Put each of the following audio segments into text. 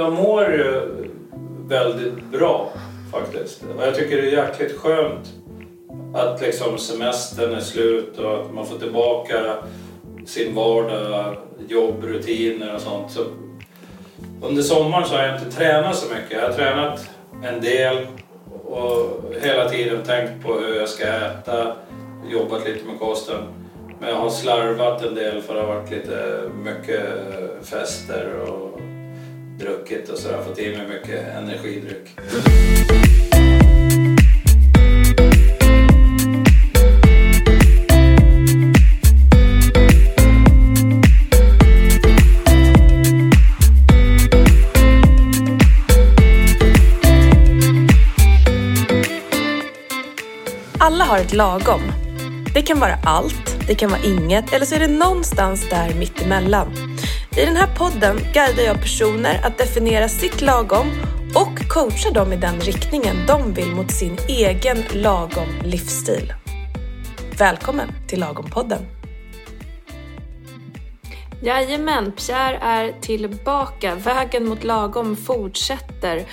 Jag mår ju väldigt bra faktiskt. Och jag tycker det är jäkligt skönt att liksom semestern är slut och att man får tillbaka sin vardag, jobbrutiner och sånt. Så under sommaren så har jag inte tränat så mycket. Jag har tränat en del och hela tiden tänkt på hur jag ska äta, jobbat lite med kosten. Men jag har slarvat en del för det har varit lite mycket fester och druckit och sådär, fått i mig mycket energidryck. Alla har ett lagom. Det kan vara allt, det kan vara inget eller så är det någonstans där mittemellan. I den här podden guidar jag personer att definiera sitt lagom och coachar dem i den riktningen de vill mot sin egen lagom livsstil. Välkommen till Lagom-podden! Jajamän, Pierre är tillbaka. Vägen mot lagom fortsätter.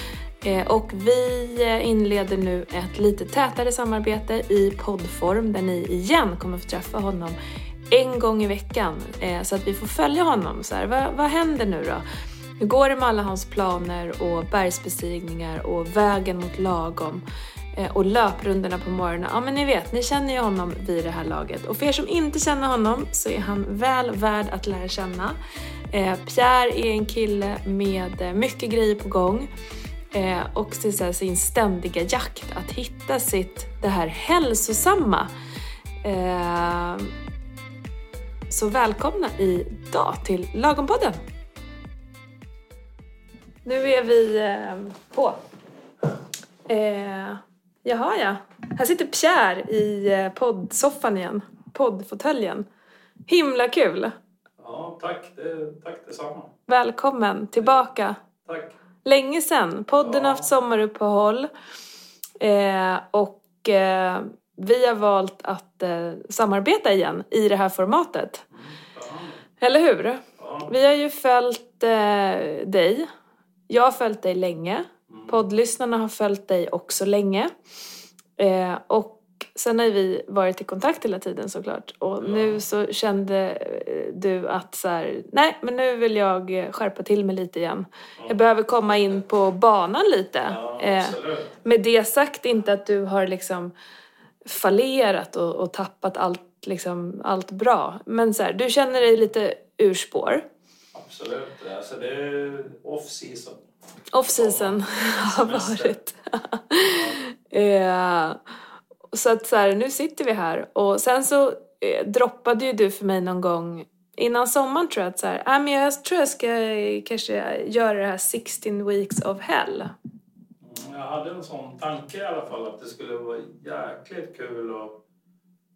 Eh, och vi eh, inleder nu ett lite tätare samarbete i poddform där ni igen kommer få träffa honom en gång i veckan eh, så att vi får följa honom. Så här, vad, vad händer nu då? Hur går det med alla hans planer och bergsbestigningar och vägen mot lagom? Eh, Och löprundorna på morgonen. Ja men ni vet, ni känner ju honom vid det här laget. Och för er som inte känner honom så är han väl värd att lära känna. Eh, Pierre är en kille med eh, mycket grejer på gång. Eh, och så sin ständiga jakt att hitta sitt, det här hälsosamma. Eh, så välkomna idag till Lagompodden! Nu är vi eh, på. Eh, jaha ja, här sitter Pierre i eh, poddsoffan igen. Poddfåtöljen. Himla kul! Ja, tack. Det, tack detsamma. Välkommen tillbaka. Tack. Länge sedan. Podden har Ja. haft sommaruppehåll. Eh, och eh, vi har valt att eh, samarbeta igen i det här formatet. Eller hur? Ja. Vi har ju följt eh, dig. Jag har följt dig länge. Poddlyssnarna har följt dig också länge. Eh, och sen har vi varit i kontakt hela tiden såklart. Och nu så kände eh, du att så här, nej men nu vill jag eh, skärpa till mig lite igen. Jag behöver komma in på banan lite. Ja, Eh, med det sagt inte att du har liksom fallerat och, och tappat allt, liksom, allt bra. Men så här, du känner dig lite ur spår. Absolut. Alltså det är off season. Off-season har varit. eh, så att så här, nu sitter vi här och sen så eh, droppade ju du för mig någon gång innan sommaren tror jag att så här, ah, men jag tror jag ska eh, kanske göra det här 16 weeks of hell. Jag hade en sån tanke i alla fall att det skulle vara jäkligt kul att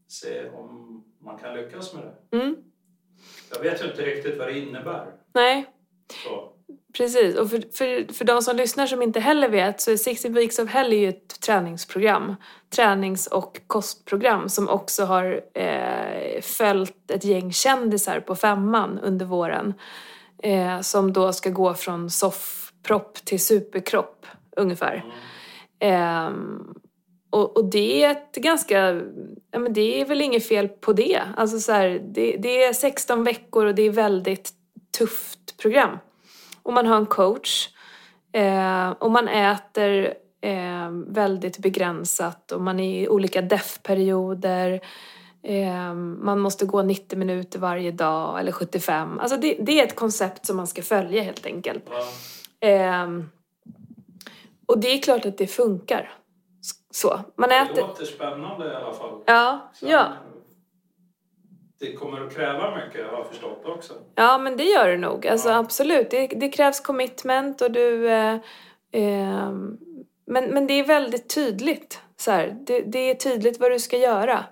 se om man kan lyckas med det. Mm. Jag vet ju inte riktigt vad det innebär. Nej, Så. Precis, och för, för, för de som lyssnar som inte heller vet så är 60 Weeks of Hell ju ett träningsprogram. Tränings och kostprogram som också har eh, följt ett gäng kändisar på femman under våren. Eh, som då ska gå från soffpropp till superkropp ungefär. Ehm, och, och det är ett ganska, ja men det är väl inget fel på det. Alltså så här, det, det är 16 veckor och det är väldigt tufft program. Och man har en coach. Eh, och man äter eh, väldigt begränsat och man är i olika DEF-perioder. Eh, man måste gå 90 minuter varje dag eller 75. Alltså det, det är ett koncept som man ska följa helt enkelt. Ja. Och det är klart att det funkar. Så. Man Det äter... låter spännande i alla fall. Ja, Sen, ja. Det kommer att kräva mycket har jag förstått också. ja, men det gör det nog. Alltså Ja. absolut. Det, det krävs commitment och du... Eh, ehm, men, men det är väldigt tydligt. Så här, det, det är tydligt vad du ska göra.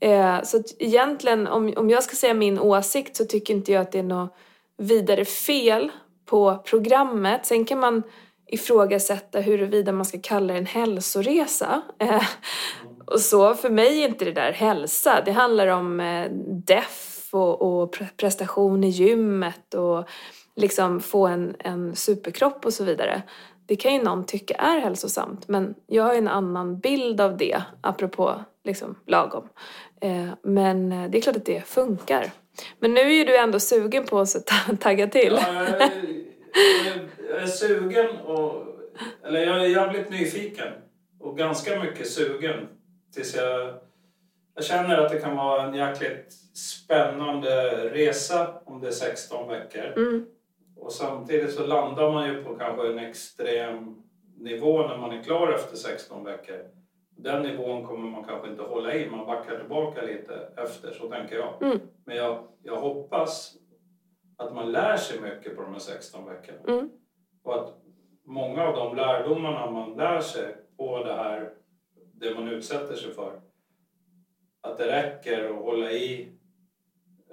Eh, så att egentligen, om, om jag ska säga min åsikt så tycker inte jag att det är något vidare fel på programmet. Sen kan man ifrågasätta huruvida man ska kalla det en hälsoresa. Eh, och så, för mig är inte det där hälsa. Det handlar om eh, deff och, och prestation i gymmet och liksom få en, en superkropp och så vidare. Det kan ju någon tycka är hälsosamt men jag har ju en annan bild av det apropå liksom lagom. Eh, men eh, det är klart att det funkar. Men nu är ju du ändå sugen på att tagga till. Ja, jag, är, jag är sugen och... Eller jag är jävligt nyfiken och ganska mycket sugen tills jag... Jag känner att det kan vara en jäkligt spännande resa om det är 16 veckor. Mm. Och samtidigt så landar man ju på kanske en extrem nivå när man är klar efter 16 veckor. Den nivån kommer man kanske inte hålla i, man backar tillbaka lite efter, så tänker jag. Mm. Men jag, jag hoppas att man lär sig mycket på de här 16 veckorna. Mm. Och att många av de lärdomarna man lär sig på det här, det man utsätter sig för, att det räcker att hålla i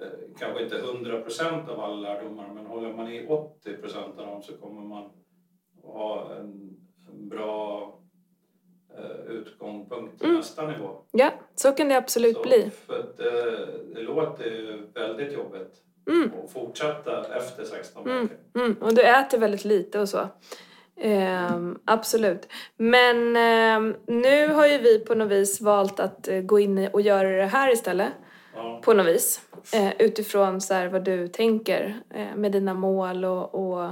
eh, kanske inte 100 procent av alla lärdomar, men håller man i 80 procent av dem så kommer man ha en, en bra eh, utgångspunkt till Mm. nästa nivå. Ja, så kan det absolut Så, bli. För det, det låter ju väldigt jobbigt Mm. att fortsätta efter 16 Mm. veckor. Mm. Och du äter väldigt lite och så. Ehm, absolut. Men ehm, nu har ju vi på något vis valt att eh, gå in och göra det här istället. Ja. På något vis. Eh, utifrån så här vad du tänker eh, med dina mål och, och,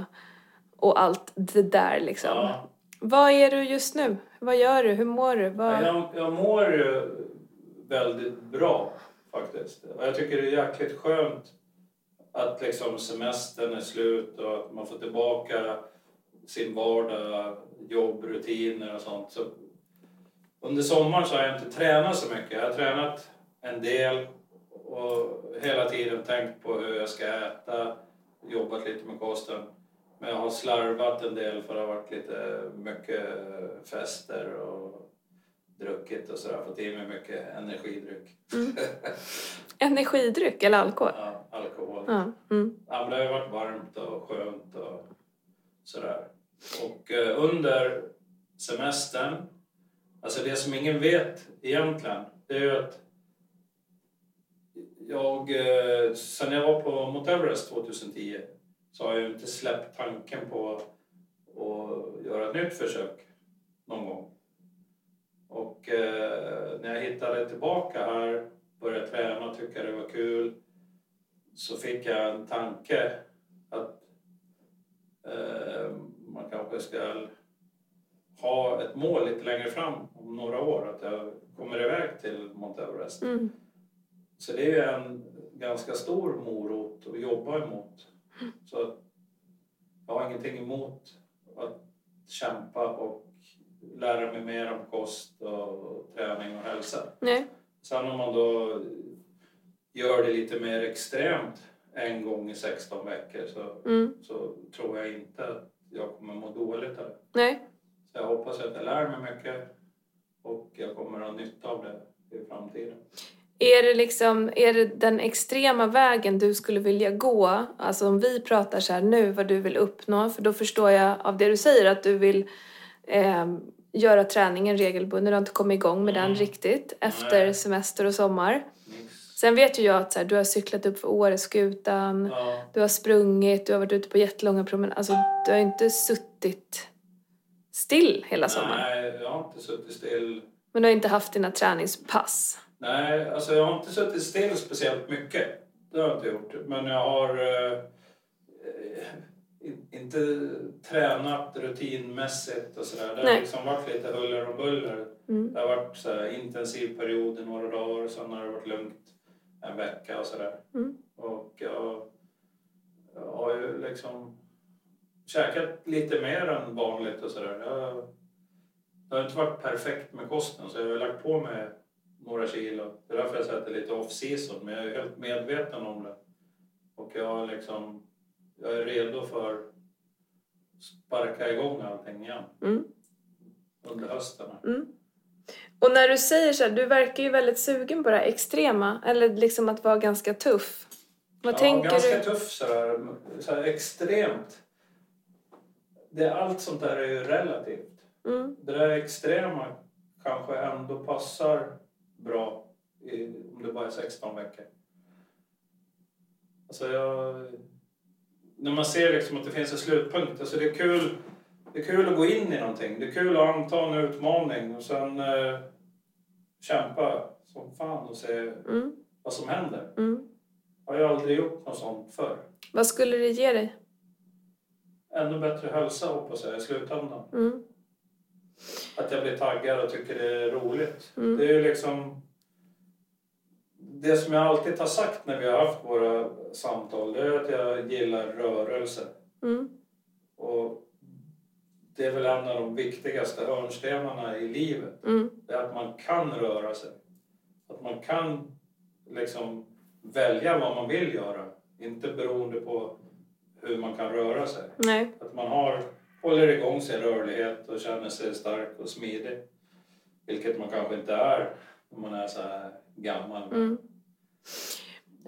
och allt det där liksom. Ja. Vad är du just nu? Vad gör du? Hur mår du? Vad... Jag, jag mår väldigt bra faktiskt. Och jag tycker det är jäkligt skönt att liksom semestern är slut och att man får tillbaka sin vardag, jobb, rutiner och sånt. Så under sommaren så har jag inte tränat så mycket. Jag har tränat en del och hela tiden tänkt på hur jag ska äta, jobbat lite med kosten. Men jag har slarvat en del för det har varit lite mycket fester och druckit och sådär. Fått i mig mycket energidryck. Mm. Energidryck eller alkohol? Ja, alkohol. Ja. Mm. Ja, men det har ju varit varmt och skönt och sådär. Och eh, under semestern, alltså det som ingen vet egentligen, det är ju att jag, eh, sen jag var på Mount Everest 2010 så har jag ju inte släppt tanken på att göra ett nytt försök någon gång. Och eh, när jag hittade tillbaka här, började träna och tycka det var kul så fick jag en tanke att eh, man kanske ska ha ett mål lite längre fram om några år, att jag kommer iväg till Mount Everest. Mm. Så det är ju en ganska stor morot att jobba emot. Så jag har ingenting emot att kämpa och lära mig mer om kost och träning och hälsa. Nej. Sen om man då gör det lite mer extremt en gång i 16 veckor så, Mm. så tror jag inte att jag kommer må dåligt av det. Nej. Så jag hoppas att jag lär mig mycket och jag kommer att ha nytta av det i framtiden. Är det liksom, är det den extrema vägen du skulle vilja gå? Alltså om vi pratar så här nu, vad du vill uppnå, för då förstår jag av det du säger att du vill eh, göra träningen regelbunden, du har inte kommit igång med den Mm. riktigt efter Nej. semester och sommar. Sen vet ju jag att så här, du har cyklat upp för Åreskutan, Ja, du har sprungit, du har varit ute på jättelånga promenader. Alltså du har inte suttit still hela sommaren. nej, jag har inte suttit still. Men du har inte haft dina träningspass. Nej, alltså jag har inte suttit still speciellt mycket. Det har jag inte gjort. Men jag har eh, inte tränat rutinmässigt och sådär. Det har liksom varit lite huller och buller. Mm. Det har varit så intensiv period i några dagar och sen har det varit lugnt en vecka och sådär. Mm. Och jag, jag har ju liksom käkat lite mer än vanligt och sådär. Jag, det har inte varit perfekt med kosten så jag har lagt på mig några kilo. Det är därför jag säger att det är lite off season men jag är helt medveten om det. Och jag har liksom, jag är redo för att sparka igång allting igen Mm. under hösten. Mm. Och när du säger så här, du verkar ju väldigt sugen på det här extrema, eller liksom att vara ganska tuff. Vad ja, tänker ganska du? tuff sådär, sådär extremt. Det, allt sånt där är ju relativt. Mm. Det där extrema kanske ändå passar bra i, om det bara är 16 veckor. Alltså jag, när man ser liksom att det finns en slutpunkt. Alltså det, är kul, det är kul att gå in i någonting. Det är kul att anta en utmaning och sen eh, kämpa som fan och se Mm. vad som händer. Mm. Jag har ju aldrig gjort något sånt förr. Vad skulle det ge dig? Ännu bättre hälsa hoppas jag i slutändan. Mm. Att jag blir taggad och tycker det är roligt. Mm. Det är ju liksom... Det som jag alltid har sagt när vi har haft våra samtal det är att jag gillar rörelse. Mm. Och det är väl en av de viktigaste hörnstenarna i livet. Mm. Det är att man kan röra sig. Att man kan liksom välja vad man vill göra. Inte beroende på hur man kan röra sig. Nej. Att man har, håller igång sin rörlighet och känner sig stark och smidig. Vilket man kanske inte är när man är så här gammal. Mm.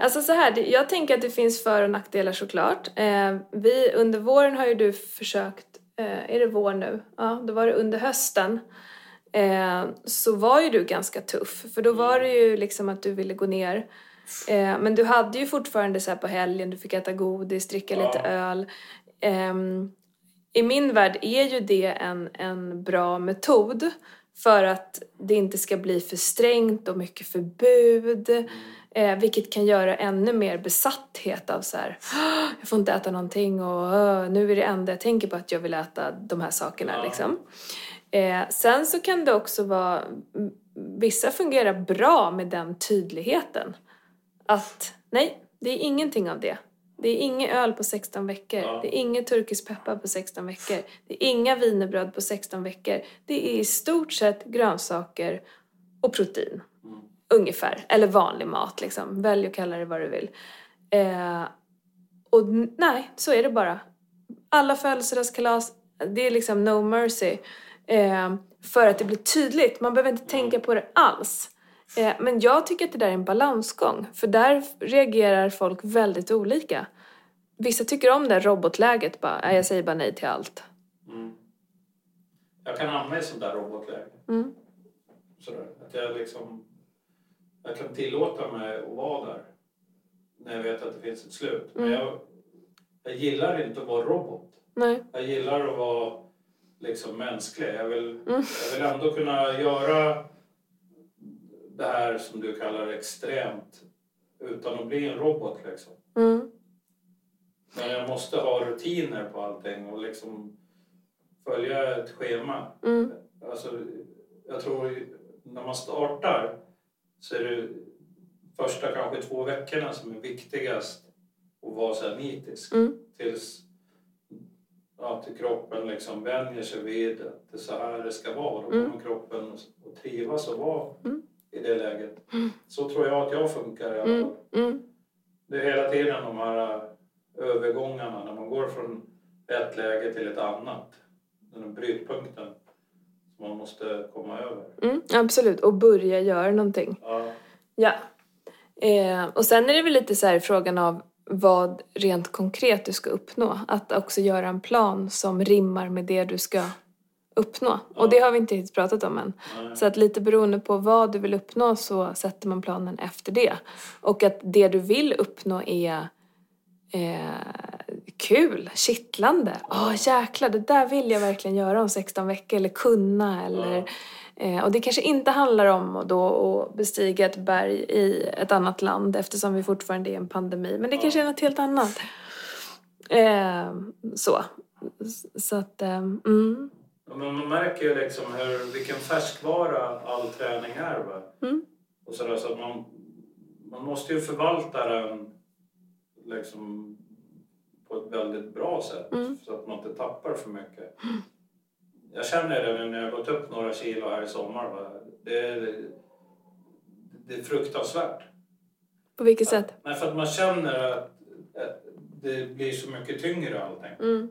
Alltså så här, jag tänker att det finns för och nackdelar såklart. Eh, vi, under våren har ju du försökt, eh, är det vår nu? Ja, då var det under hösten. Eh, så var ju du ganska tuff, för då var det ju liksom att du ville gå ner. Men du hade ju fortfarande så på helgen, du fick äta godis, dricka Ja. lite öl. Ehm, I min värld är ju det en, en bra metod för att det inte ska bli för strängt och mycket förbud. Eh, vilket kan göra ännu mer besatthet av så här, "Åh, jag får inte äta någonting och "Åh, nu är det enda jag tänker på att jag vill äta de här sakerna Ja. liksom. Eh, sen så kan det också vara, vissa fungerar bra med den tydligheten. Att nej, det är ingenting av det. Det är inget öl på 16 veckor. Ja. Det är inget turkisk peppar på 16 veckor. Det är inga wienerbröd på 16 veckor. Det är i stort sett grönsaker och protein. Ungefär. Eller vanlig mat liksom. Välj att kalla det vad du vill. Eh, och nej, så är det bara. Alla födelsedagskalas, det är liksom no mercy. Eh, för att det blir tydligt. Man behöver inte tänka på det alls. Eh, men jag tycker att det där är en balansgång. För där reagerar folk väldigt olika. Vissa tycker om det robotläget. Bara, "Nej, jag säger bara nej till allt. Mm. Jag kan hamna i sånt där robotläge. Mm. Sådär. Att jag liksom... Jag kan tillåta mig att vara där. När jag vet att det finns ett slut. Men Mm. jag, jag gillar inte att vara robot. Nej. Jag gillar att vara liksom mänsklig. Jag vill, Mm. jag vill ändå kunna göra det här som du kallar extremt utan att bli en robot. Liksom. Mm. Men jag måste ha rutiner på allting och liksom följa ett schema. Mm. Alltså, jag tror när man startar så är det första kanske två veckorna som är viktigast att vara så här nitisk. Mm. Tills ja, till kroppen liksom vänjer sig vid att det är så här det ska vara. Då Mm. kommer kroppen att trivas och vara Mm. i det läget. Så tror jag att jag funkar i alla Mm. fall. Mm. Det är hela tiden de här äh, övergångarna när man går från ett läge till ett annat. Den här brytpunkten som man måste komma över. Mm. Absolut, och börja göra någonting. Ja, Ja. Eh, och sen är det väl lite så här frågan av vad rent konkret du ska uppnå. Att också göra en plan som rimmar med det du ska uppnå. Och det har vi inte riktigt pratat om än. nej. Så att lite beroende på vad du vill uppnå så sätter man planen efter det. Och att det du vill uppnå är eh, kul, kittlande. Åh jäklar, det där vill jag verkligen göra om 16 veckor. Eller kunna eller... Eh, och det kanske inte handlar om att då att bestiga ett berg i ett annat land eftersom vi fortfarande är i en pandemi. Men det kanske är något helt annat. Eh, så. Så att, eh, mm. Ja, Men man märker ju liksom hur, vilken färskvara all träning är. Va? Mm. Och så där, så att man, man måste ju förvalta den liksom, på ett väldigt bra sätt Mm. så att man inte tappar för mycket. Jag känner det nu när jag har gått upp några kilo här i sommar. Va? Det, är, det är fruktansvärt. På vilket sätt? Nej, för att man känner att, att det blir så mycket tyngre allting Mm.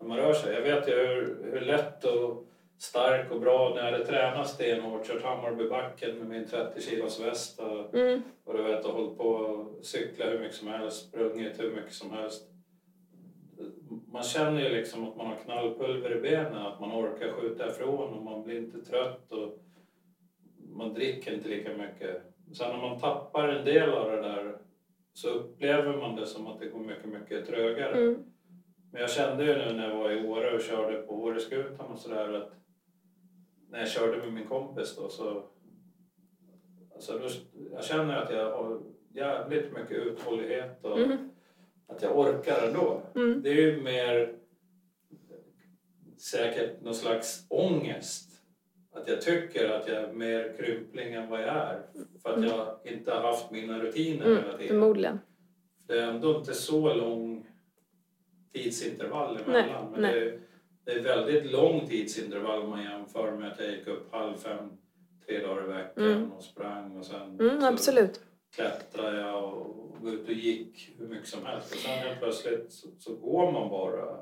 när man rör sig. Jag vet ju hur, hur lätt och stark och bra när jag hade tränat stenhårt, kört Hammarbybacken med min 30 kilos väst och, Mm. och du vet, och hållit på och cykla hur mycket som helst, sprungit hur mycket som helst. Man känner ju liksom att man har knallpulver i benen, att man orkar skjuta ifrån och man blir inte trött och man dricker inte lika mycket. Sen när man tappar en del av det där så upplever man det som att det går mycket, mycket trögare. Mm. Men jag kände ju nu när jag var i Åre och körde på Åreskutan och sådär att när jag körde med min kompis då så... Alltså då, jag känner att jag har jävligt mycket uthållighet och Mm. Att jag orkar ändå. Mm. Det är ju mer säkert någon slags ångest. Att jag tycker att jag är mer krympling än vad jag är. För att jag inte har haft mina rutiner hela Mm. tiden. Förmodligen. Det är ändå inte så lång tidsintervall Nej, emellan. men nej. det är, det är väldigt lång tidsintervall om man jämför med att jag gick upp halv fem tre dagar i veckan Mm. och sprang och sen Mm, absolut. klättrade jag och var ute och gick hur mycket som helst. Och sen helt plötsligt så, så går man bara,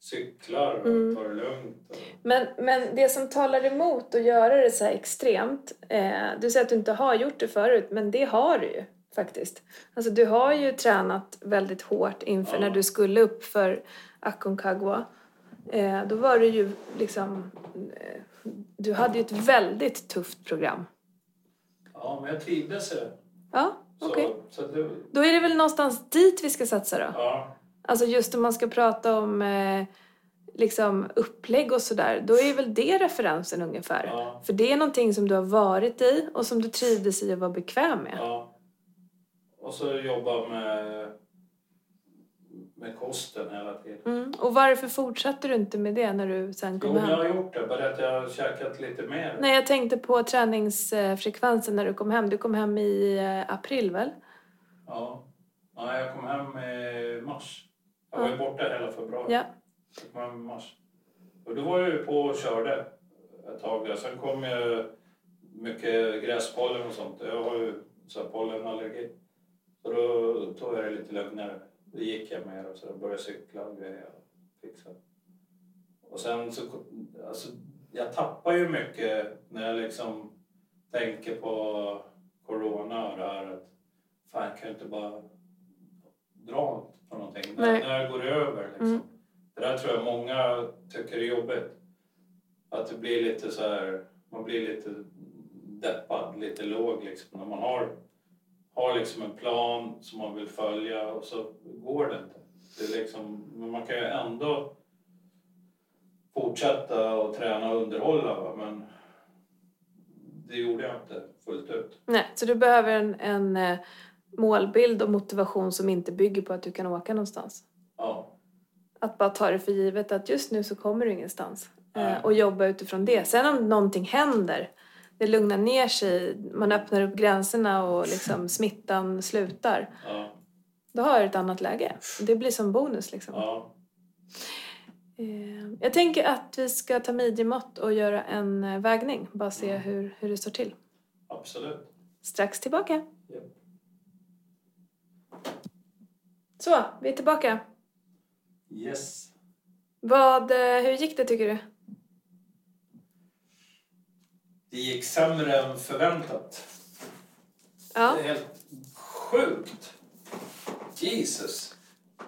cyklar och Mm. tar det lugnt. Och, Men, men det som talar emot att göra det så här extremt, eh, du säger att du inte har gjort det förut, men det har du ju faktiskt. Alltså du har ju tränat väldigt hårt inför Ja. när du skulle upp för Aconcagua. Eh, då var det ju liksom, eh, du hade ju ett väldigt tufft program. ja, men jag trivdes i det. Ja, Så, okej. så det, Då är det väl någonstans dit vi ska satsa då? ja, Alltså just om man ska prata om eh, liksom upplägg och sådär, då är väl det referensen ungefär. ja, För det är någonting som du har varit i och som du trivdes i och var bekväm med. ja. Och så jobba med, med kosten hela tiden. Mm. Och varför fortsatte du inte med det när du sen Jo, kom men jag hem? har gjort det. Bara att jag har käkat lite mer. Nej, jag tänkte på träningsfrekvensen när du kom hem. Du kom hem i eh, april väl? Ja. ja, jag kom hem i mars. Jag var ju borta hela februari. Ja. Jag kom hem i mars. Och då var jag ju på och körde ett tag där. Sen kom ju mycket gräspollen och sånt. Jag har ju så här pollenallergi. Så då tog jag det lite lugnare. Då gick jag mer och så började cykla och grejer och fixa. Och sen så, alltså, jag tappar ju mycket när jag liksom tänker på corona och det här att fan jag kan inte bara dra på någonting. När, Nej. när går det över liksom. Mm. Det där tror jag många tycker är jobbigt. Att det blir lite så här, man blir lite deppad, lite låg liksom. När man har, har liksom en plan som man vill följa och så går det inte. Det är liksom, men man kan ju ändå fortsätta och träna och underhålla va? men det gjorde jag inte fullt ut. Nej, så du behöver en, en eh, målbild och motivation som inte bygger på att du kan åka någonstans. Ja, Att bara ta det för givet att just nu så kommer du ingenstans. Nej. Eh, och jobba utifrån det. Sen om någonting händer, det lugnar ner sig, man öppnar upp gränserna och liksom smittan slutar. ja, Då har du ett annat läge. Det blir som bonus liksom. ja. Eh, jag tänker att vi ska ta midjemått och göra en eh, vägning. Bara se hur, hur det står till. absolut. Strax tillbaka. Japp. Så, vi är tillbaka. Yes. Vad, eh, hur gick det tycker du? Det gick sämre än förväntat. Ja, Det är helt sjukt. Jesus.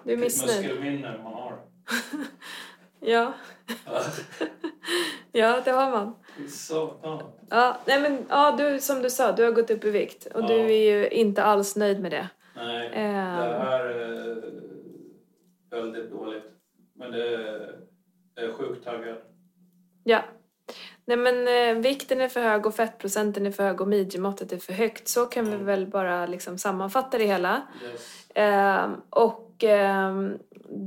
du är Vilket missnöjd. muskelminne man har. Ja, Ja, det har man. Satan. Ja, nej men, ja, du, som du sa, du har gått upp i vikt och Ja. du är ju inte alls nöjd med det. Nej, det Eh, här är väldigt dåligt. Men det är, jag är sjukt taggad. ja. Nej men eh, vikten är för hög och fettprocenten är för hög och midjemåttet är för högt. Så kan vi Mm. väl bara liksom sammanfatta det hela. Yes. Ehm, och ehm,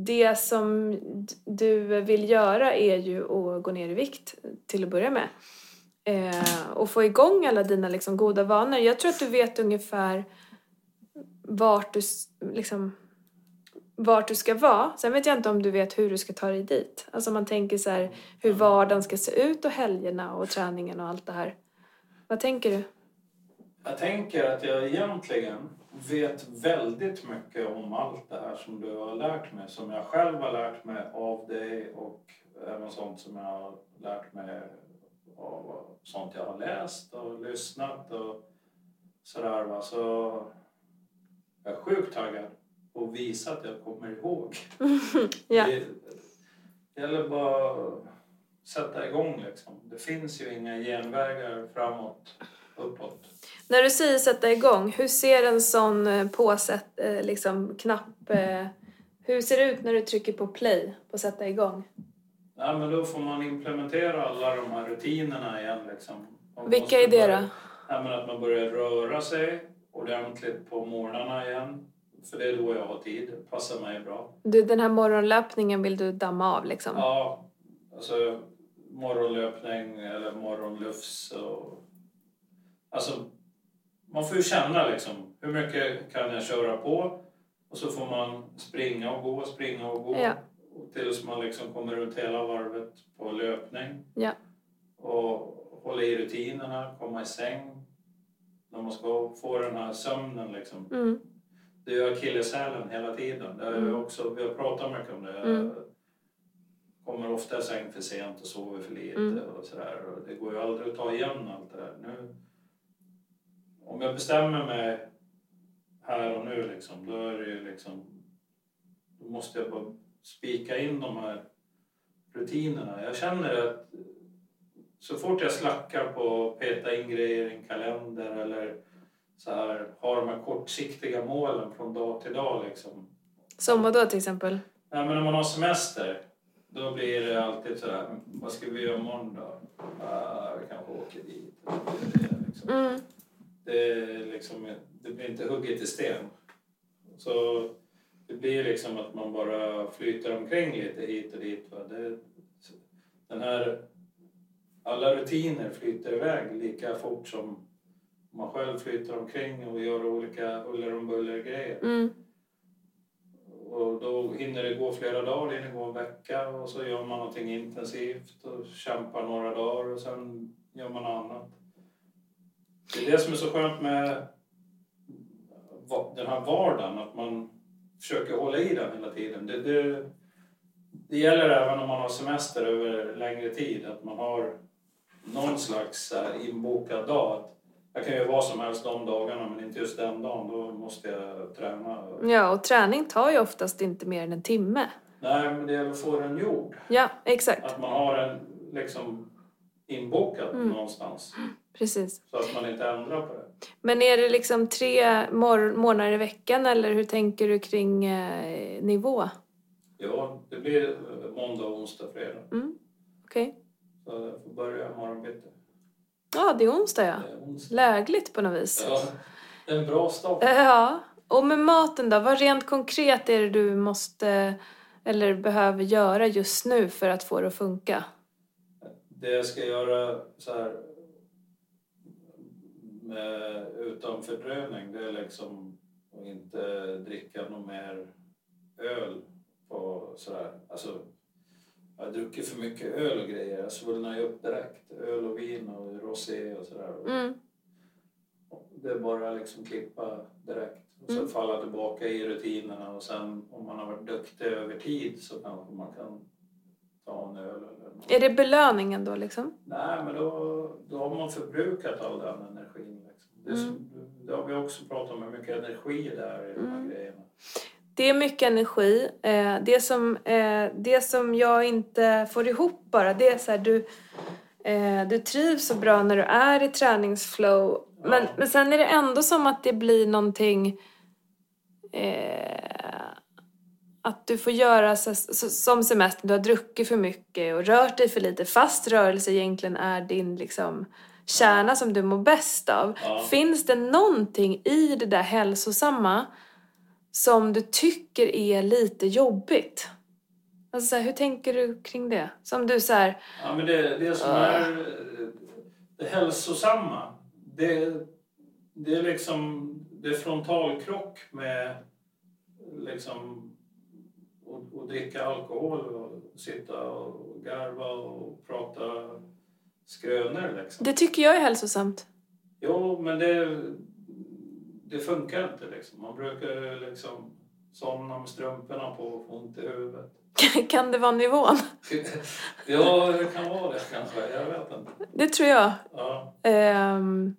det som du vill göra är ju att gå ner i vikt till att börja med. Eh, och få igång alla dina liksom, goda vanor. Jag tror att du vet ungefär vart du, liksom, vart du ska vara. Sen vet jag inte om du vet hur du ska ta dig dit. Alltså man tänker så här hur vardagen ska se ut och helgerna och träningen och allt det här. Vad tänker du? Jag tänker att jag egentligen vet väldigt mycket om allt det här som du har lärt mig. Som jag själv har lärt mig av dig och även sånt som jag har lärt mig av sånt jag har läst och lyssnat och sådär va. Så jag är sjukt taggad att visa att jag kommer ihåg. Ja. Det gäller bara att sätta igång liksom. Det finns ju inga genvägar framåt, uppåt. När du säger sätta igång, hur ser en sån eh, påsätt, eh, liksom, knapp eh, Hur ser det ut när du trycker på play på sätta igång? Ja, men då får man implementera alla de här rutinerna igen. Liksom. Man Vilka är det då? Ja, men att man börjar röra sig ordentligt på morgnarna igen. För det är då jag har tid. Det passar mig bra. Du, den här morgonlöpningen vill du damma av liksom? Ja, alltså morgonlöpning eller morgonlufs och... Alltså, man får ju känna liksom hur mycket kan jag köra på och så får man springa och gå, springa och gå Ja. och tills man liksom kommer runt hela varvet på löpning. Ja. Och hålla i rutinerna, komma i säng när man ska få den här sömnen liksom. Mm. Det är akilleshälen hela tiden. Det är Mm. också, vi har pratat mycket om det. Mm. Kommer ofta i säng för sent och sover för lite Mm. och sådär. Det går ju aldrig att ta igen allt det där. Nu, om jag bestämmer mig här och nu liksom, då är det ju liksom... Då måste jag bara spika in de här rutinerna. Jag känner att så fort jag slackar på att peta in grejer i en kalender eller så här, ha de här kortsiktiga målen från dag till dag liksom. Som vad då till exempel? Nej, men när man har semester, då blir det alltid så här, vad ska vi göra imorgon då? Ah, vi kanske åker dit. Det, det, liksom. Mm. Det, liksom, det blir inte hugget i sten. Så det blir liksom att man bara flyter omkring lite hit och dit. Va? Det, den här, alla rutiner flyter iväg lika fort som man själv flyter omkring och gör olika huller om buller grejer. Mm. Och då hinner det gå flera dagar, det hinner gå en vecka och så gör man någonting intensivt och kämpar några dagar och sen gör man annat. Det är det som är så skönt med den här vardagen, att man försöker hålla i den hela tiden. Det, det, det gäller även om man har semester över längre tid, att man har någon slags inbokad dag. Jag kan göra vad som helst de dagarna, men inte just den dagen. Då måste jag träna. Ja, och träning tar ju oftast inte mer än en timme. Nej, men det är att få den gjord. Ja, exakt. Att man har den liksom inbokad Mm. någonstans. Precis. Så att man inte ändrar på det. Men är det liksom tre mor- månader i veckan eller hur tänker du kring eh, nivå? Ja, det blir måndag, onsdag, fredag. Mm. Okej. Så jag får börja imorgon bitti. Ja, det är onsdag ja. Det är onsdag. Lägligt på något vis. Ja, en bra start. Eh, Ja. Och med maten då? Vad rent konkret är det du måste eller behöver göra just nu för att få det att funka? Det jag ska göra så här med, utan fördröjning, det är liksom att inte dricka något mer öl på sådär. Alltså, jag har druckit för mycket öl och grejer. Jag svullnar ju upp direkt. Öl och vin och rosé och sådär. Mm. Det är bara liksom klippa direkt och sen Mm. falla tillbaka i rutinerna och sen om man har varit duktig över tid så kanske man kan ta en öl eller något. Är det belöningen då liksom? Nej, men då, då har man förbrukat all den energin. Liksom. Det, som, det har vi också pratat om, hur mycket energi det är i de här Mm. grejerna. Det är mycket energi. Eh, det, som, eh, det som jag inte får ihop bara, det är så här, du, eh, du trivs så bra när du är i träningsflow. Men, men sen är det ändå som att det blir någonting... Eh, att du får göra så, så, som semester, du har druckit för mycket och rört dig för lite fast rörelse egentligen är din liksom, kärna som du mår bäst av. Ja. Finns det någonting i det där hälsosamma som du tycker är lite jobbigt? Alltså så här, hur tänker du kring det? Som du så här, Ja, men det, det som är eh, det hälsosamma, det, det är liksom det är frontalkrock med liksom att, att dricka alkohol och sitta och garva och prata skrönor liksom. det tycker jag är hälsosamt. Jo, men det, det funkar inte liksom. Man brukar liksom somna med strumporna på och få ont i huvudet. kan det vara nivån? ja, det kan vara det kanske. Jag vet inte. Det tror jag. Ja. Ehm,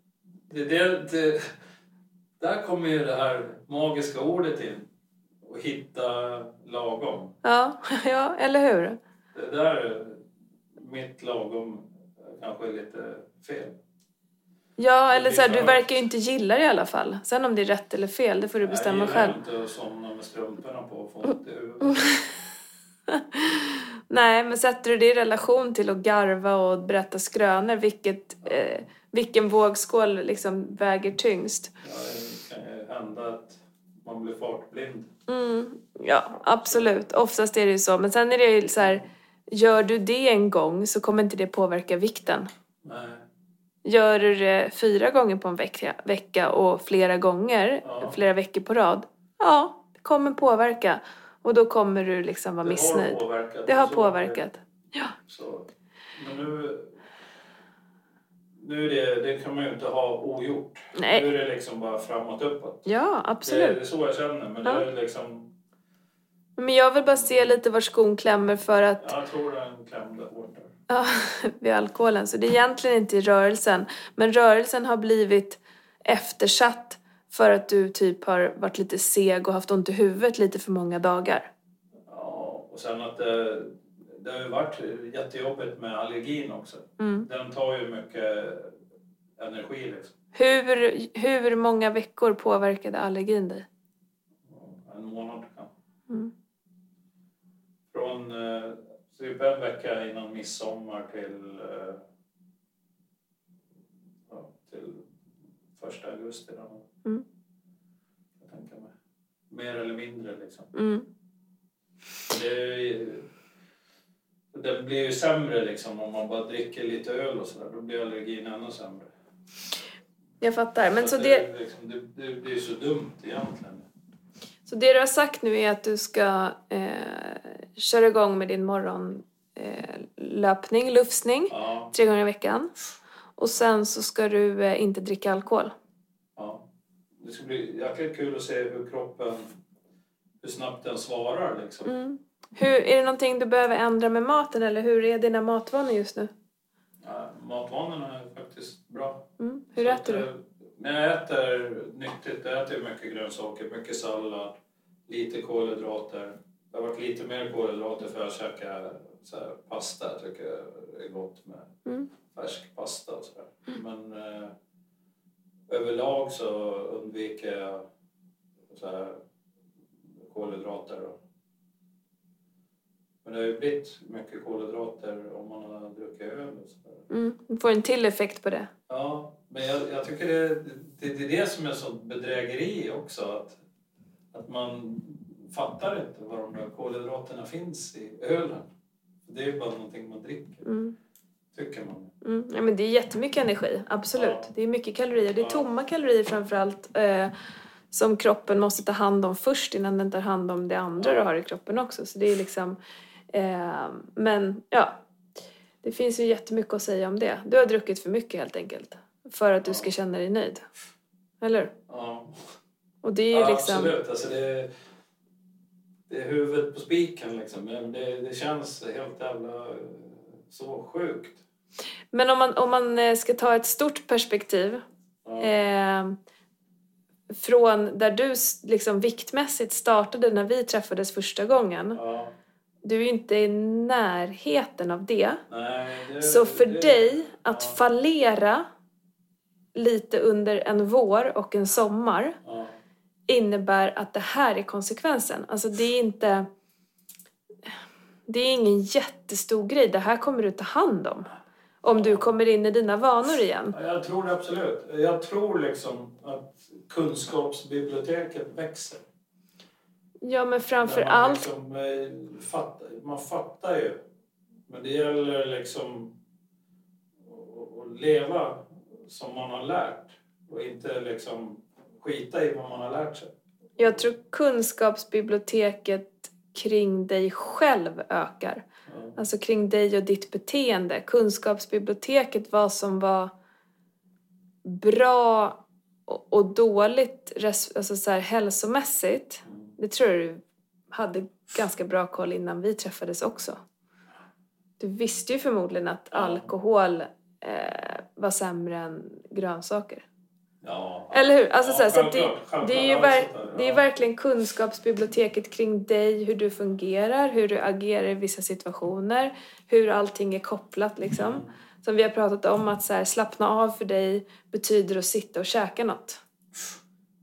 Det, det, det, där kommer ju det här magiska ordet in. Att hitta lagom. ja, ja, eller hur? Det där, mitt lagom, kanske är lite fel. Ja, eller så här, du verkar ju inte gilla det i alla fall. Sen om det är rätt eller fel, det får du bestämma jag själv. gillar inte att somna med strumporna på och få. Nej, men sätter du det i relation till att garva och berätta skrönor, vilket, eh, vilken vågskål liksom väger tyngst? Ja, det kan ju hända att man blir fartblind. Mm, ja, absolut. Oftast är det ju så. Men sen är det ju så här, gör du det en gång så kommer inte det påverka vikten. Nej. Gör du det fyra gånger på en vecka, vecka och flera gånger, Ja. flera veckor på rad, ja, det kommer påverka. Och då kommer du liksom vara Det missnöjd. har påverkat. Det har påverkat. Så. Men nu... Nu är det, det kan man ju inte ha ogjort. Nej. Nu är det liksom bara framåt uppåt. Ja, Det, absolut. det är så jag känner. Men Ja. det är liksom... Men jag vill bara se lite var skon klämmer för att Jag tror den klämde hårt. Ja, vid alkoholen. Så det är egentligen inte i rörelsen. Men rörelsen har blivit eftersatt för att du typ har varit lite seg och haft ont i huvudet lite för många dagar. Ja, och sen att det, det har ju varit jättejobbigt med allergin också. Mm. Den tar ju mycket energi liksom. Hur, hur många veckor påverkade allergin dig? En månad kan. Mm. Från eh, typ en vecka innan midsommar till, eh, ja, till första augusti. Då. Mm. Jag tänker mig. Mer eller mindre liksom. Mm. Det, är ju- det blir ju sämre liksom om man bara dricker lite öl och sådär. Då blir allergin ännu sämre. Jag fattar. Men så att det, är liksom, det, det, det är så dumt egentligen. så det du har sagt nu är att du ska eh, köra igång med din morgonlöpning, eh, lufsning, Ja, tre gånger i veckan. Och sen så ska du eh, inte dricka alkohol. ja. Det ska bli jäkligt kul att se hur kroppen, hur snabbt den svarar liksom. Mm. Hur, är det någonting du behöver ändra med maten eller hur är dina matvanor just nu? Ja, matvanorna är faktiskt bra. Mm. Hur Så äter att, du? eh, När jag äter nyttigt, jag äter mycket grönsaker, mycket sallad, lite kolhydrater. Det har varit lite mer kolhydrater för jag käkar så här, pasta. Jag tycker det är gott med Mm. färsk pasta och sådär. Men eh, överlag så undviker jag så här, kolhydrater. Då. Men det har ju blivit mycket kolhydrater om man har druckit öl och sådär. Mm. Du får en till effekt på det. Ja, men jag, jag tycker det, det, det är det som är sånt bedrägeri också. Att, att man fattar inte var de där kolhydraterna finns i ölen. Det är ju bara någonting man dricker, Mm. tycker man. Mm. Ja, men det är jättemycket energi, absolut. Ja. Det är mycket kalorier. Det är tomma kalorier framförallt eh, som kroppen måste ta hand om först innan den tar hand om det andra Ja. du har i kroppen också. Så det är liksom... Eh, men ja, det finns ju jättemycket att säga om det. Du har druckit för mycket helt enkelt. För att du Ja. ska känna dig nöjd. Eller? Ja, Och det är ju ja liksom... absolut. Alltså det, det är huvudet på spiken liksom. Men det, det känns helt jävla eh, så sjukt. Men om man, om man eh, ska ta ett stort perspektiv Ja, eh, från där du liksom viktmässigt startade när vi träffades första gången. ja, Du är ju inte i närheten av det. nej, det, Så för det, dig att ja. fallera lite under en vår och en sommar Ja, innebär att det här är konsekvensen. Alltså det är inte... Det är ingen jättestor grej. Det här kommer du ta hand om. Om du kommer in i dina vanor igen. Ja, Jag tror det absolut. Jag tror liksom att kunskapsbiblioteket växer. Ja, men framför man allt... Liksom, eh, fattar, man fattar ju. Men det gäller liksom att leva som man har lärt. Och inte liksom skita i vad man har lärt sig. Jag tror kunskapsbiblioteket kring dig själv ökar. Ja. Alltså kring dig och ditt beteende. Kunskapsbiblioteket, vad som var bra och, dåligt alltså så här, hälsomässigt. Mm. Det tror jag du hade ganska bra koll innan vi träffades också. Du visste ju förmodligen att alkohol eh, var sämre än grönsaker. Ja. Eller hur? Alltså, Ja, så här, så att det, det är ju ver- det är verkligen kunskapsbiblioteket kring dig, hur du fungerar, hur du agerar i vissa situationer, hur allting är kopplat liksom. Som vi har pratat om, att så här, slappna av för dig betyder att sitta och käka något.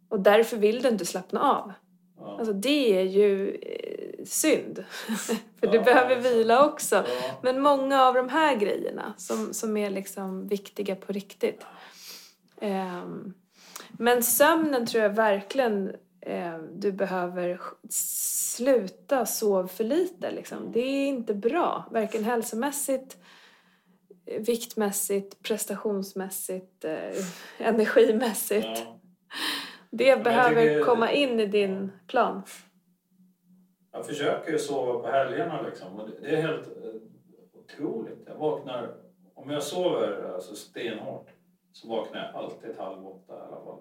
Och därför vill du inte slappna av. Ja. Alltså det är ju eh, synd. för du behöver vila också. Men många av de här grejerna som, som är liksom viktiga på riktigt. Ehm, men sömnen tror jag verkligen eh, du behöver sluta sova för lite. Liksom. Det är inte bra, varken hälsomässigt, viktmässigt, prestationsmässigt, eh, energimässigt. Ja. Det behöver tycker- komma in i din plan. Jag försöker ju sova på helgerna liksom. Och det- det är helt eh, otroligt. Jag vaknar, om jag sover alltså stenhårt så vaknar jag alltid halv åtta i alla fall.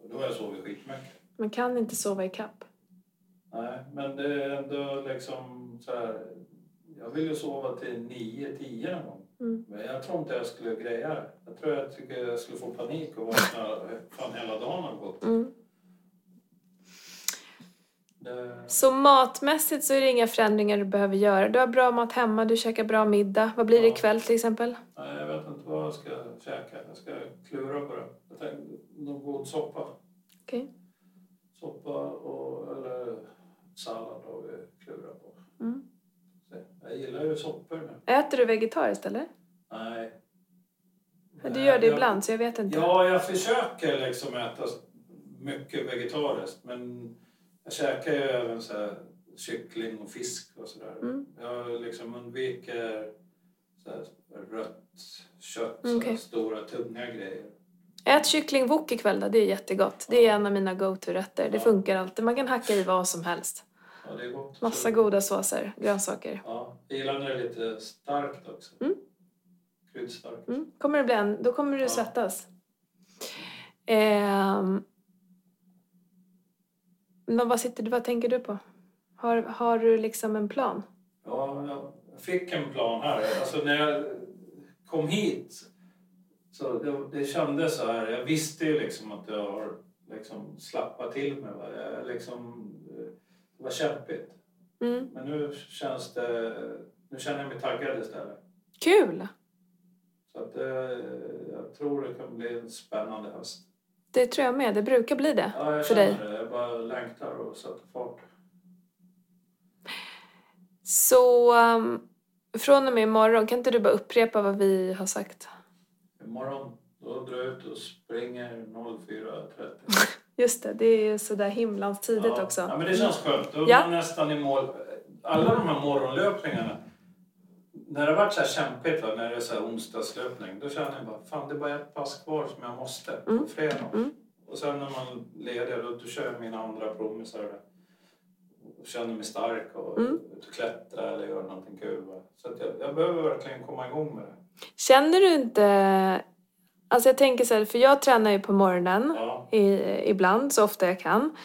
Och då har jag sovit skitmycket. Man kan inte sova i kapp. Nej, men det är ändå liksom så här. Jag vill ju sova till nio, tio någon gång. Mm. Men jag tror inte jag skulle greja det. Jag tror jag tycker jag skulle få panik och vakna fan hela dagen har gått. Mm. Det, Så matmässigt så är det inga förändringar du behöver göra. Du har bra mat hemma, du käkar bra middag. Vad blir det Ja. ikväll till exempel? nej, jag ska käka. Jag ska klura på det. Jag tänkte någon god soppa. Okej. Soppa och, eller sallad har vi klurat på. Mm. Jag gillar ju soppor. Äter du vegetariskt eller? Nej. Du gör det jag- ibland så jag vet inte. Ja, jag försöker liksom äta mycket vegetariskt. Men jag käkar ju även så här kyckling och fisk och sådär. Mm. Jag liksom undviker så här rött kött, Okej. stora tunga grejer. Ät kyckling wok ikväll då, det är jättegott. Det är en av mina go-to-rätter. Det Ja. funkar alltid. Man kan hacka i vad som helst. Ja, det är gott. Massa goda såser, grönsaker. Ja, jag gillar när det är lite starkt också. Mm. Kryddstarkt. Mm. Kommer det bli en, då kommer du Ja. svettas. Ehm. Men vad, sitter du, vad tänker du på? Har, har du liksom en plan? Ja, jag fick en plan här. Alltså när jag kom hit så det, det kändes så här. Jag visste ju liksom att jag har liksom slappat till mig. Va? Jag liksom, det var kämpigt. Mm. Men nu känns det... Nu känner jag mig taggad istället. Kul! Så att, eh, jag tror det kan bli en spännande höst. Det tror jag med. Det brukar bli det Ja, jag för dig. det. Jag bara längtar och sätter fart. Så um, från och med imorgon, kan inte du bara upprepa vad vi har sagt? Imorgon då drar jag ut och springer 04.30. Just det, det är ju sådär himlans tidigt ja. också. Ja, men det känns skönt. Då är Ja. man nästan i mål. Alla de här morgonlöpningarna. När det har varit så här kämpigt, när det är så här onsdagslöpning, då känner jag bara fan det är bara ett pass kvar som jag måste på Mm. fredag. Mm. Och sen när man leder, då, då kör jag mina andra promisar känner mig stark och Mm. ut och klättra eller göra någonting kul. Så att jag, jag behöver verkligen komma igång med det. Känner du inte... Alltså jag tänker så här, för jag tränar ju på morgonen Ja, i, ibland, så ofta jag kan.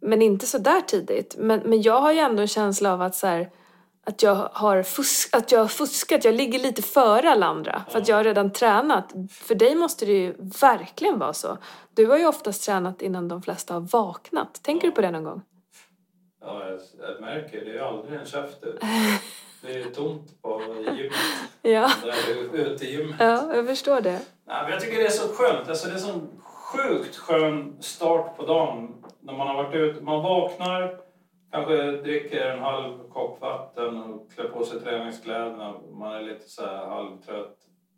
Men inte så där tidigt. Men, men jag har ju ändå en känsla av att så här, att jag har fusk, att jag har fuskat. Jag ligger lite före alla andra. För att jag har redan tränat. För dig måste det ju verkligen vara så. Du har ju oftast tränat innan de flesta har vaknat. Tänker du på det någon gång? Ja jag, jag märker det är aldrig en käft ut. Det är tomt på gymmet. Ja, Där ute i gymmet. ja jag förstår det. Nej, men jag tycker det är så skönt. Alltså, det är så sjukt skön start på dagen. När man har varit ute. Man vaknar, kanske dricker en halv kopp vatten och klär på sig träningskläderna. Man är lite så här halvtrött.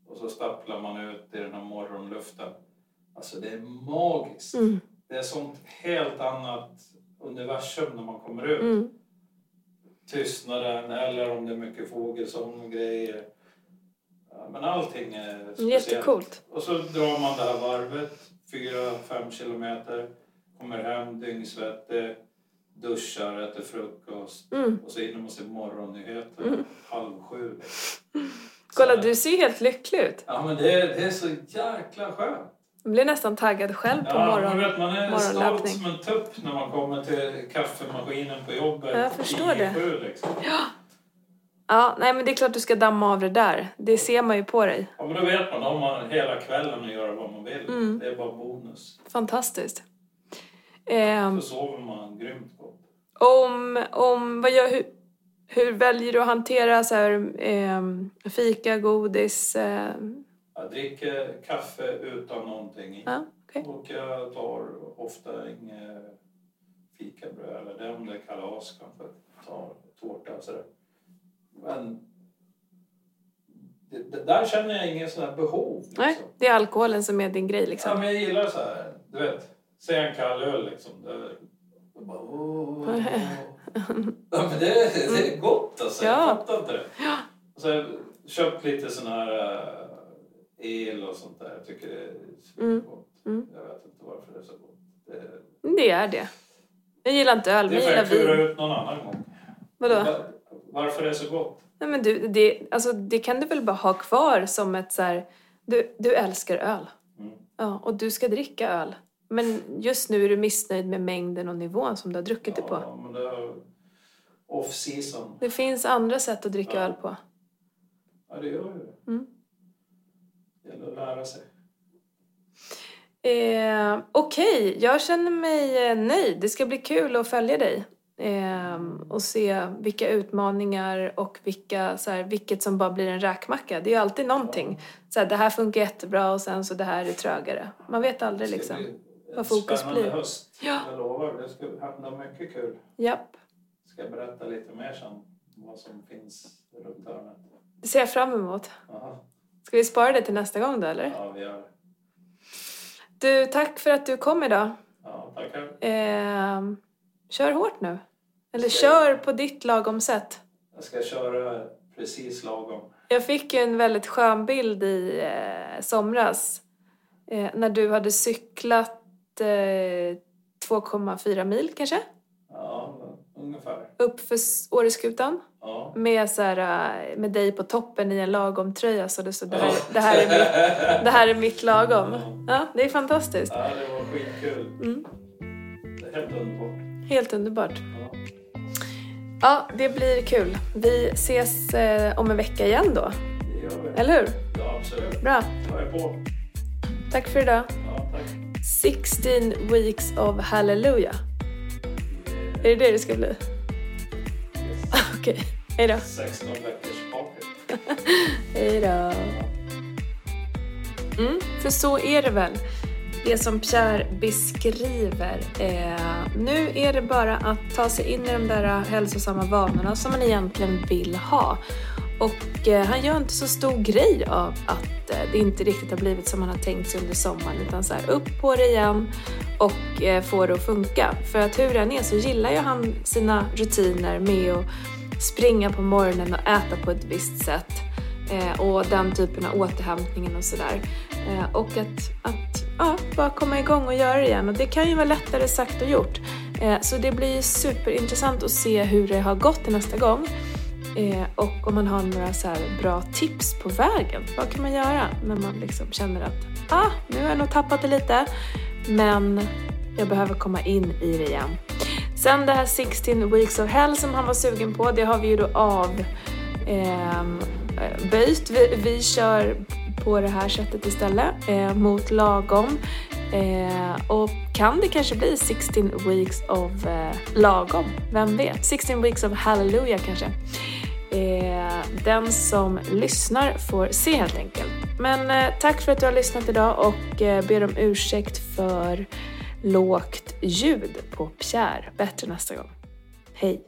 Och så stapplar man ut i den här morgonluften. Alltså det är magiskt. Mm, Det är sånt helt annat universum när man kommer ut. mm. Tystnaden eller om det är mycket fågelsång och grejer. Men allting är speciellt. Jättecoolt. Och så drar man det här varvet, 4-5 kilometer, kommer hem dyngsvettig, duschar, äter frukost Mm. och så hinner man se morgonnyheter Mm. halv sju. Kolla, Så- du ser helt lycklig ut. Ja men det är, det är så jäkla skönt. Jag blir nästan taggad själv på Ja, morgon. vet, man är stolt som en tupp när man kommer till kaffemaskinen på jobbet. Jag förstår det. 10-7, Liksom. Ja, nej men det är klart du ska damma av det där. Det ser man ju på dig. Ja, men då vet man, då har man hela kvällen att göra vad man vill. Mm. Det är bara bonus. Fantastiskt. Ehm, Då sover man grymt gott. om, om, vad gör, hur, hur väljer du att hantera så här, ehm, fika, godis? ehm, Jag dricker kaffe utan någonting i. ja, okej. Och jag tar ofta inget fikabröd eller det om det är kalas kanske. Tar tårta och sådär. Men det, det, där känner jag ingen sån här behov. Liksom. Nej, det är alkoholen som är din grej Ja, liksom. men jag gillar så här, du vet. Säg en kall öl liksom. Det, det bara, åh, åh. ja, men det, det är gott alltså. Ja. Jag fattar inte det. Och så har jag köpt lite sån här äh, el och sånt där. Jag tycker det är supergott. Mm. Jag vet inte varför det är så gott. Det, Det är det. Jag gillar inte öl, men det jag får jag gillar klura vin. ut någon annan gång. Vadå? Va- Varför det är så gott? Nej, men du, det, alltså, det kan du väl bara ha kvar som ett så här, du, du älskar öl. Mm. Ja, och du ska dricka öl. Men just nu är du missnöjd med mängden och nivån som du har druckit det på. Ja, men det är off season. Det finns andra sätt att dricka Ja. öl på. Ja, det gör ju det. Mm. Gäller att lära sig. Eh, Okej, jag känner mig eh, nöjd. Det ska bli kul att följa dig. Eh, och se vilka utmaningar och vilka, så här, vilket som bara blir en räkmacka. Det är ju alltid någonting. Så här, det här funkar jättebra och sen så det här är trögare. Man vet aldrig Det ska liksom. bli en vad fokus spännande blir. höst. Ja. Jag lovar, det ska hända mycket kul. Japp. Ska jag berätta lite mer sen vad som finns runt hörnet. Det ser jag fram emot. Aha. Ska vi spara det till nästa gång då eller? Ja, vi gör det. Du, tack för att du kom idag. Ja, tackar. Eh, kör hårt nu. Eller Ska kör på ditt lagom sätt. Jag ska köra precis lagom. Jag fick ju en väldigt skön bild i eh, somras. Eh, när du hade cyklat eh, 2,4 mil kanske? Ungefär. Upp för S- Åreskutan. Ja. Med, så här, eh, med dig på toppen i en lagom tröja så det stod det här, det, här är mitt, det här är mitt lagom. Ja, det är fantastiskt. Ja, det var skitkul. Mm, helt underbart. helt underbart. Ja. Ja, det blir kul. Vi ses eh, om en vecka igen då. Det gör vi. Eller hur? Ja, absolut. Bra. Jag är på. Tack för idag. Ja, tack. 16 weeks of hallelujah. Är det det det ska bli? Okej, hej då. 16 veckors party. Hej då. Mm, för så är det väl. Det som Pierre beskriver. Eh, nu är det bara att ta sig in i de där hälsosamma vanorna som man egentligen vill ha. Och eh, han gör inte så stor grej av att eh, det inte riktigt har blivit som man har tänkt sig under sommaren. Utan så här, upp på det igen och eh, få det att funka. För att hur det än är så gillar ju han sina rutiner med att springa på morgonen och äta på ett visst sätt. Eh, och den typen av återhämtningen och sådär. Eh, och att, att ja, bara komma igång och göra det igen. Och det kan ju vara lättare sagt och gjort. Eh, så det blir superintressant att se hur det har gått till nästa gång. Och om man har några så här bra tips på vägen. Vad kan man göra när man liksom känner att ah, nu har jag nog tappat det lite. Men jag behöver komma in i det igen. Sen det här 16 weeks of hell som han var sugen på, det har vi ju då avböjt. Ehm, eh. Vi, vi kör på det här sättet istället, eh, mot lagom. Eh, och kan det kanske bli 16 weeks of eh, lagom? Vem vet? 16 weeks of hallelujah kanske. Eh, den som lyssnar får se helt enkelt. Men eh, tack för att du har lyssnat idag och eh, ber om ursäkt för lågt ljud på Pierre. Bättre nästa gång. Hej!